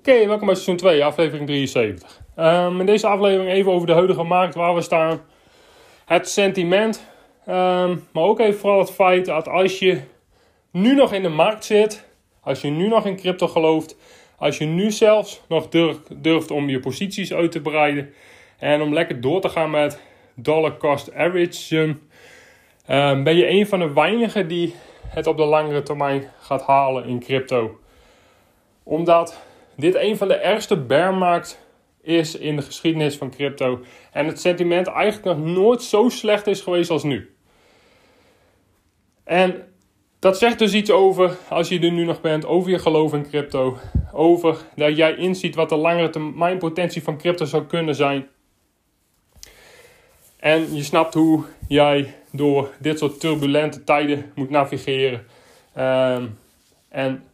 Oké, welkom bij seizoen 2, aflevering 73. Um, in deze aflevering even over de huidige markt waar we staan. Het sentiment, um, maar ook even vooral het feit dat als je nu nog in de markt zit, als je nu nog in crypto gelooft, als je nu zelfs nog durft, om je posities uit te breiden en om lekker door te gaan met dollar cost average, um, ben je een van de weinigen die het op de langere termijn gaat halen in crypto. Omdat dit een van de ergste bearmarkt is in de geschiedenis van crypto. En het sentiment eigenlijk nog nooit zo slecht is geweest als nu. En dat zegt dus iets over, als je er nu nog bent, over je geloof in crypto. Over dat jij inziet wat de langere termijn potentie van crypto zou kunnen zijn. En je snapt hoe jij door dit soort turbulente tijden moet navigeren. Um, en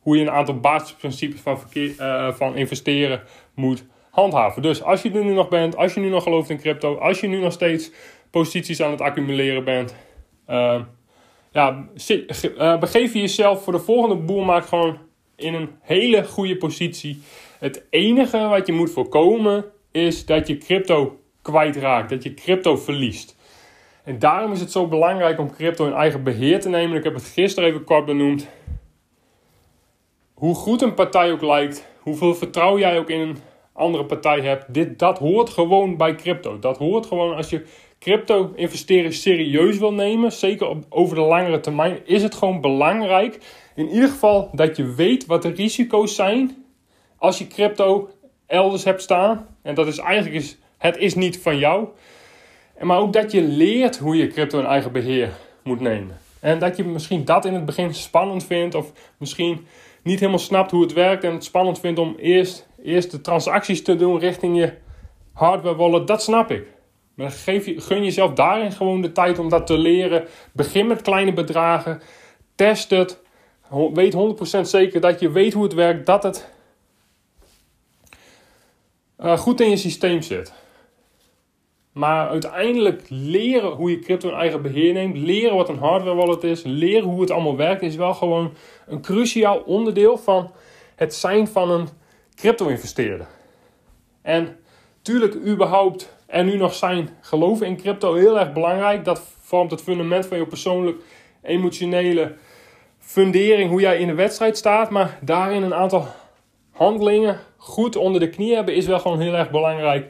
hoe je een aantal basisprincipes van, uh, van investeren moet handhaven. Dus als je er nu nog bent, als je nu nog gelooft in crypto, als je nu nog steeds posities aan het accumuleren bent, uh, ja, uh, begeef je jezelf voor de volgende boelmarkt gewoon in een hele goede positie. Het enige wat je moet voorkomen is dat je crypto kwijtraakt, dat je crypto verliest. En daarom is het zo belangrijk om crypto in eigen beheer te nemen. Ik heb het gisteren even kort benoemd hoe goed een partij ook lijkt, hoeveel vertrouwen jij ook in een andere partij hebt, dit, dat hoort gewoon bij crypto. Dat hoort gewoon als je crypto investeren serieus wil nemen, zeker op, over de langere termijn, is het gewoon belangrijk. In ieder geval dat je weet wat de risico's zijn als je crypto elders hebt staan. En dat is eigenlijk is, het is niet van jou. Maar ook dat je leert hoe je crypto in eigen beheer moet nemen. En dat je misschien dat in het begin spannend vindt, of misschien niet helemaal snapt hoe het werkt en het spannend vindt om eerst, eerst de transacties te doen richting je hardware wallet, dat snap ik. Maar geef je, gun jezelf daarin gewoon de tijd om dat te leren. Begin met kleine bedragen. Test het. Weet 100% zeker dat je weet hoe het werkt. Dat het uh, goed in je systeem zit. Maar uiteindelijk leren hoe je crypto in eigen beheer neemt, leren wat een hardware wallet is, leren hoe het allemaal werkt, is wel gewoon een cruciaal onderdeel van het zijn van een crypto-investeerder. En tuurlijk, überhaupt er nu nog zijn geloven in crypto heel erg belangrijk. Dat vormt het fundament van je persoonlijk emotionele fundering, hoe jij in de wedstrijd staat. Maar daarin een aantal handelingen goed onder de knie hebben, is wel gewoon heel erg belangrijk.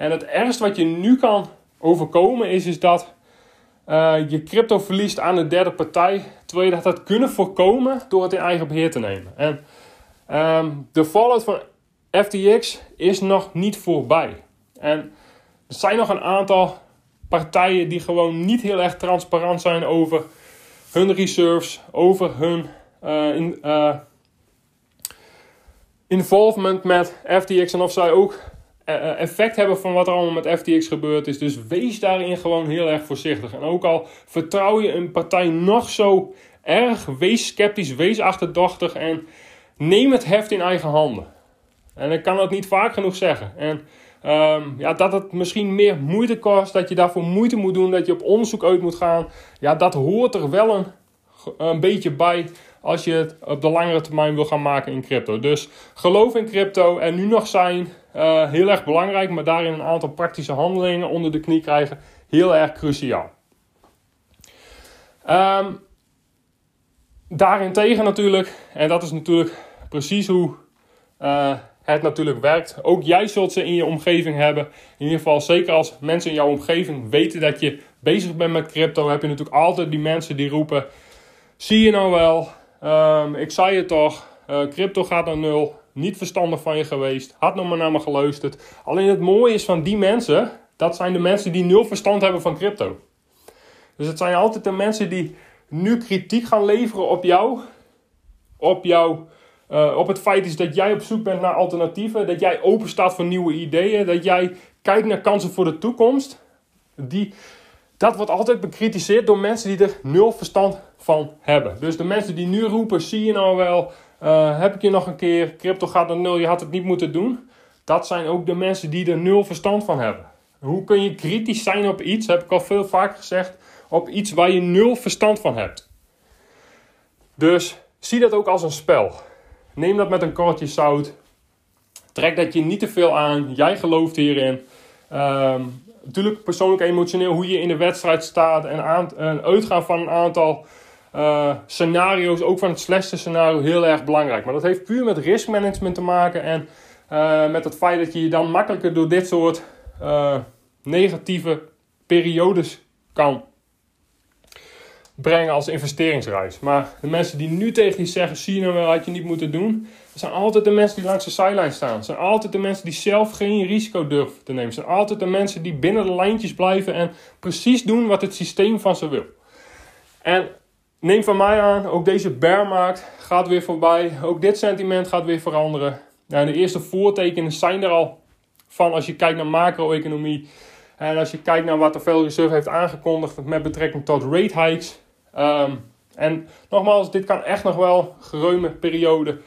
En het ergste wat je nu kan overkomen is, is dat uh, je crypto verliest aan een derde partij. Terwijl je dat had kunnen voorkomen door het in eigen beheer te nemen. En um, de fallout van FTX is nog niet voorbij. En er zijn nog een aantal partijen die gewoon niet heel erg transparant zijn over hun reserves, over hun in, uh, involvement met FTX en of zij ook eh, eh, effect hebben van wat er allemaal met FTX gebeurd is. Dus wees daarin gewoon heel erg voorzichtig. En ook al vertrouw je een partij nog zo erg, wees sceptisch, wees achterdochtig en neem het heft in eigen handen. En ik kan dat niet vaak genoeg zeggen. En um, ja, dat het misschien meer moeite kost, dat je daarvoor moeite moet doen, dat je op onderzoek uit moet gaan. Ja, dat hoort er wel een, een beetje bij als je het op de langere termijn wil gaan maken in crypto. Dus geloof in crypto en nu nog zijn uh, heel erg belangrijk, maar daarin een aantal praktische handelingen onder de knie krijgen heel erg cruciaal. Um, daarentegen natuurlijk, en dat is natuurlijk precies hoe uh, het natuurlijk werkt. Ook jij zult ze in je omgeving hebben. In ieder geval, zeker als mensen in jouw omgeving weten dat je bezig bent met crypto, heb je natuurlijk altijd die mensen die roepen: Zie je nou wel, um, ik zei het toch, uh, crypto gaat naar nul niet verstandig van je geweest, had nog maar naar me geluisterd. Alleen het mooie is van die mensen, dat zijn de mensen die nul verstand hebben van crypto. Dus het zijn altijd de mensen die nu kritiek gaan leveren op jou. Op jou. Uh, op het feit is dat jij op zoek bent naar alternatieven. Dat jij open staat voor nieuwe ideeën. Dat jij kijkt naar kansen voor de toekomst. Die, dat wordt altijd bekritiseerd door mensen die er nul verstand van hebben. Dus de mensen die nu roepen, zie je nou wel, uh, heb ik je nog een keer, crypto gaat naar nul, je had het niet moeten doen. Dat zijn ook de mensen die er nul verstand van hebben. Hoe kun je kritisch zijn op iets, heb ik al veel vaker gezegd, op iets waar je nul verstand van hebt. Dus zie dat ook als een spel. Neem dat met een kortje zout. Trek dat je niet te veel aan. Jij gelooft hierin. Um, natuurlijk persoonlijk emotioneel hoe je in de wedstrijd staat. En, en uitgaan van een aantal uh, scenario's. Ook van het slechtste scenario heel erg belangrijk. Maar dat heeft puur met riskmanagement te maken. En uh, met het feit dat je je dan makkelijker door dit soort uh, negatieve periodes kan brengen als investeringsreis. Maar de mensen die nu tegen je zeggen, zie je nou wel, had je niet moeten doen. Dat zijn altijd de mensen die langs de sideline staan. Dat zijn altijd de mensen die zelf geen risico durven te nemen. Zijn altijd de mensen die binnen de lijntjes blijven en precies doen wat het systeem van ze wil. En neem van mij aan, ook deze bearmarkt gaat weer voorbij. Ook dit sentiment gaat weer veranderen. Nou, de eerste voortekenen zijn er al van als je kijkt naar macro-economie. En als je kijkt naar wat de Federal Reserve heeft aangekondigd met betrekking tot rate hikes. Um, en nogmaals, dit kan echt nog wel geruime periode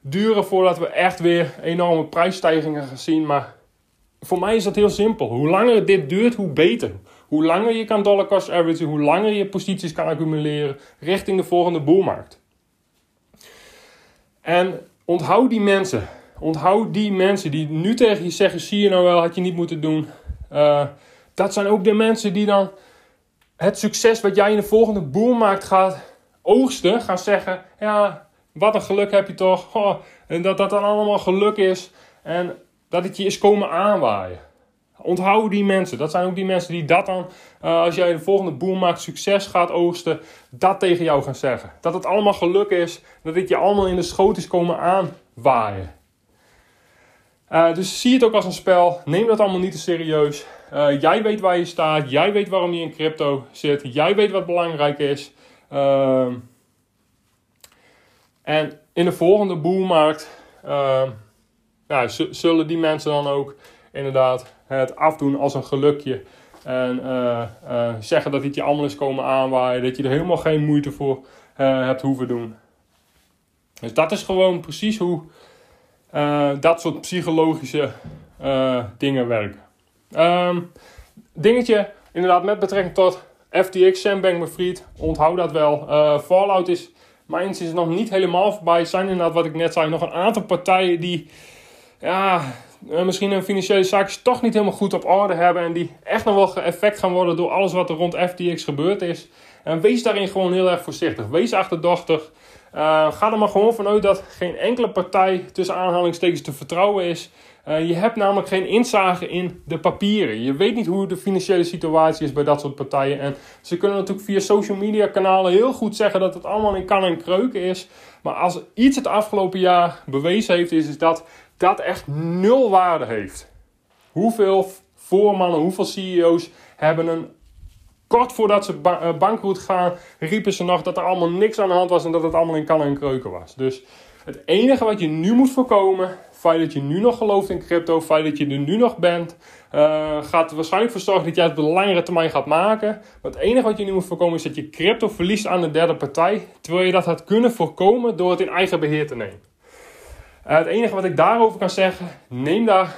duren voordat we echt weer enorme prijsstijgingen gaan zien. Maar voor mij is dat heel simpel. Hoe langer dit duurt, hoe beter. Hoe langer je kan dollar cost average, hoe langer je posities kan accumuleren richting de volgende boelmarkt. En onthoud die mensen. Onthoud die mensen die nu tegen je zeggen: zie je nou wel, had je niet moeten doen. Uh, dat zijn ook de mensen die dan het succes wat jij in de volgende boelmarkt gaat oogsten, gaan zeggen: Ja, wat een geluk heb je toch. En dat dat dan allemaal geluk is. En dat het je is komen aanwaaien. Onthoud die mensen. Dat zijn ook die mensen die dat dan, uh, als jij de volgende boelmarkt succes gaat oogsten, dat tegen jou gaan zeggen. Dat het allemaal geluk is. Dat het je allemaal in de schoot is komen aanwaaien. Uh, dus zie het ook als een spel. Neem dat allemaal niet te serieus. Uh, jij weet waar je staat. Jij weet waarom je in crypto zit. Jij weet wat belangrijk is. Uh, en in de volgende boelmarkt ehm, zullen die mensen dan ook inderdaad het afdoen als een gelukje. En uh, zeggen dat het je allemaal is komen aanwaaien. Dat je er helemaal geen moeite voor hebt hoeven doen. Dus dat is gewoon precies hoe dat soort psychologische dingen werken. Um, dingetje, inderdaad, met betrekking tot FTX, Sam Bankman-Fried, onthoud dat wel. Fallout is, mijn is nog niet helemaal voorbij. Er zijn inderdaad, wat ik net zei, nog een aantal partijen die, ja, misschien hun financiële zaakjes toch niet helemaal goed op orde hebben. En die echt nog wel effect gaan worden door alles wat er rond FTX gebeurd is. En wees daarin gewoon heel erg voorzichtig. Wees achterdochtig. Uh, ga er maar gewoon vanuit dat geen enkele partij tussen aanhalingstekens te vertrouwen is. Uh, je hebt namelijk geen inzage in de papieren. Je weet niet hoe de financiële situatie is bij dat soort partijen. En ze kunnen natuurlijk via social media kanalen heel goed zeggen dat het allemaal in kan en kreuken is. Maar als iets het afgelopen jaar bewezen heeft, is, is dat dat echt nul waarde heeft. Hoeveel voormannen, hoeveel CEO's hebben een Kort voordat ze ba uh, bankroet gaan, riepen ze nog dat er allemaal niks aan de hand was en dat het allemaal in kannen en kreuken was. Dus het enige wat je nu moet voorkomen, feit dat je nu nog gelooft in crypto, feit dat je er nu nog bent, uh, gaat er waarschijnlijk voor zorgen dat jij het op de langere termijn gaat maken. Maar het enige wat je nu moet voorkomen is dat je crypto verliest aan de derde partij, terwijl je dat had kunnen voorkomen door het in eigen beheer te nemen. Uh, het enige wat ik daarover kan zeggen, neem daar,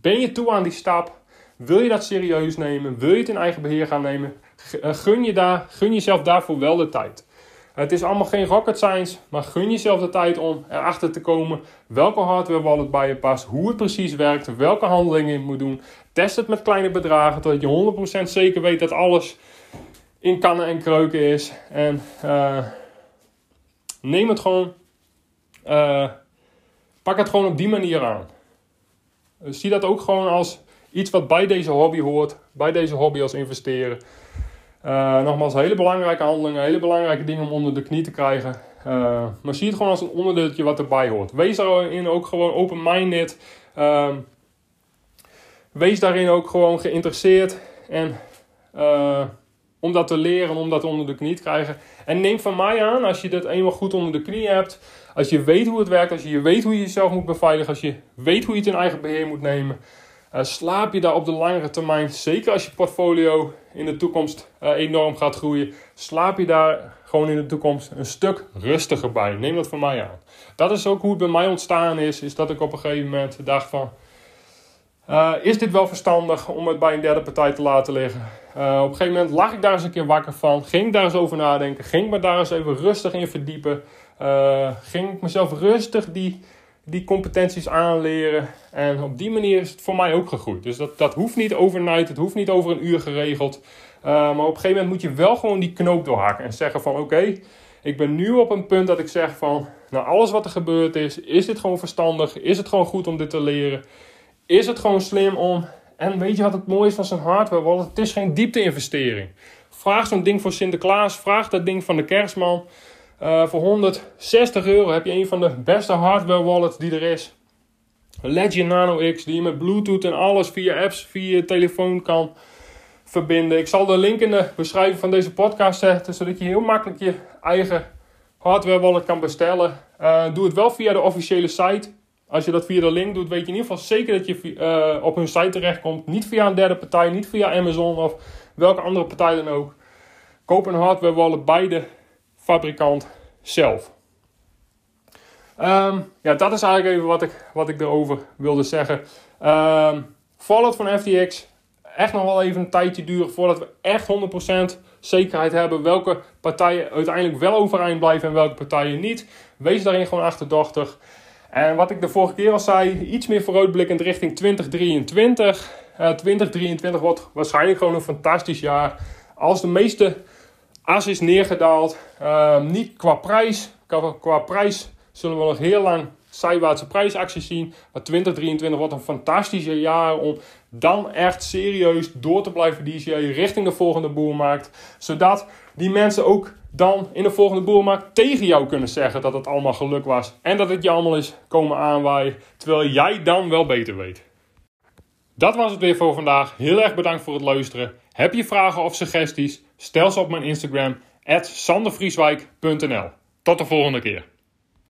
ben je toe aan die stap, wil je dat serieus nemen, wil je het in eigen beheer gaan nemen, eh, gun, je daar, gun jezelf daarvoor wel de tijd. Het is allemaal geen rocket science, maar gun jezelf de tijd om erachter te komen welke hardware wallet bij je past, hoe het precies werkt, welke handelingen je moet doen. Test het met kleine bedragen, totdat je 100% zeker weet dat alles in kannen en kreuken is. En uh, neem het gewoon, pak het gewoon op die manier aan. zie dat ook gewoon als iets wat bij deze hobby hoort, bij deze hobby als investeren. Uh, nogmaals, hele belangrijke handelingen, hele belangrijke dingen om onder de knie te krijgen. Uh, maar zie het gewoon als een onderdeeltje wat erbij hoort. Wees daarin ook gewoon open-minded. Uh, wees daarin ook gewoon geïnteresseerd en om dat te leren, om dat onder de knie te krijgen. En neem van mij aan, als je dat eenmaal goed onder de knie hebt, als je weet hoe het werkt, als je weet hoe je jezelf moet beveiligen, als je weet hoe je het in eigen beheer moet nemen, uh, slaap je daar op de langere termijn, zeker als je portfolio in de toekomst uh, enorm gaat groeien, slaap je daar gewoon in de toekomst een stuk rustiger bij. Neem dat van mij aan. Dat is ook hoe het bij mij ontstaan is, is dat ik op een gegeven moment dacht van, uh, is dit wel verstandig om het bij een derde partij te laten liggen? Uh, op een gegeven moment lag ik daar eens een keer wakker van. Ging daar eens over nadenken. Ging me daar eens even rustig in verdiepen. Uh, ging ik mezelf rustig die, die competenties aanleren. En op die manier is het voor mij ook gegroeid. Dus dat, dat hoeft niet overnight. Het hoeft niet over een uur geregeld. maar op een gegeven moment moet je wel gewoon die knoop doorhakken. En zeggen van oké, ik ben nu op een punt dat ik zeg van... Nou, alles wat er gebeurd is, is dit gewoon verstandig? Is het gewoon goed om dit te leren? is het gewoon slim om. En weet je wat het mooie is van zo'n hardware wallet? Het is geen diepte-investering. Vraag zo'n ding voor Sinterklaas, vraag dat ding van de kerstman. Uh, voor 160 euro heb je een van de beste hardware wallets die er is. Legend Nano X, die je met Bluetooth en alles via apps, via je telefoon kan verbinden. Ik zal de link in de beschrijving van deze podcast zetten, zodat je heel makkelijk je eigen hardware wallet kan bestellen. Uh, doe het wel via de officiële site als je dat via de link doet, weet je in ieder geval zeker dat je uh, op hun site terechtkomt. Niet via een derde partij, niet via Amazon of welke andere partij dan ook. Koop een hardware wallet bij de fabrikant zelf. Um, ja, dat is eigenlijk even wat ik, wat ik erover wilde zeggen. Um, Fallout van FTX. Echt nog wel even een tijdje duren voordat we echt 100% zekerheid hebben welke partijen uiteindelijk wel overeind blijven en welke partijen niet. Wees daarin gewoon achterdochtig. En wat ik de vorige keer al zei, iets meer vooruitblikkend richting 2023. Uh, 2023 wordt waarschijnlijk gewoon een fantastisch jaar. Als de meeste as is neergedaald, uh, niet qua prijs. Qua prijs zullen we nog heel lang zijwaartse prijsacties zien. Maar 2023 wordt een fantastisch jaar om dan echt serieus door te blijven DCA richting de volgende boelmarkt. Zodat die mensen ook dan in de volgende boelmarkt tegen jou kunnen zeggen dat het allemaal geluk was. En dat het je allemaal is komen aanwaaien, terwijl jij dan wel beter weet. Dat was het weer voor vandaag. Heel erg bedankt voor het luisteren. Heb je vragen of suggesties? Stel ze op mijn Instagram, sandervrieswijk.nl. Tot de volgende keer.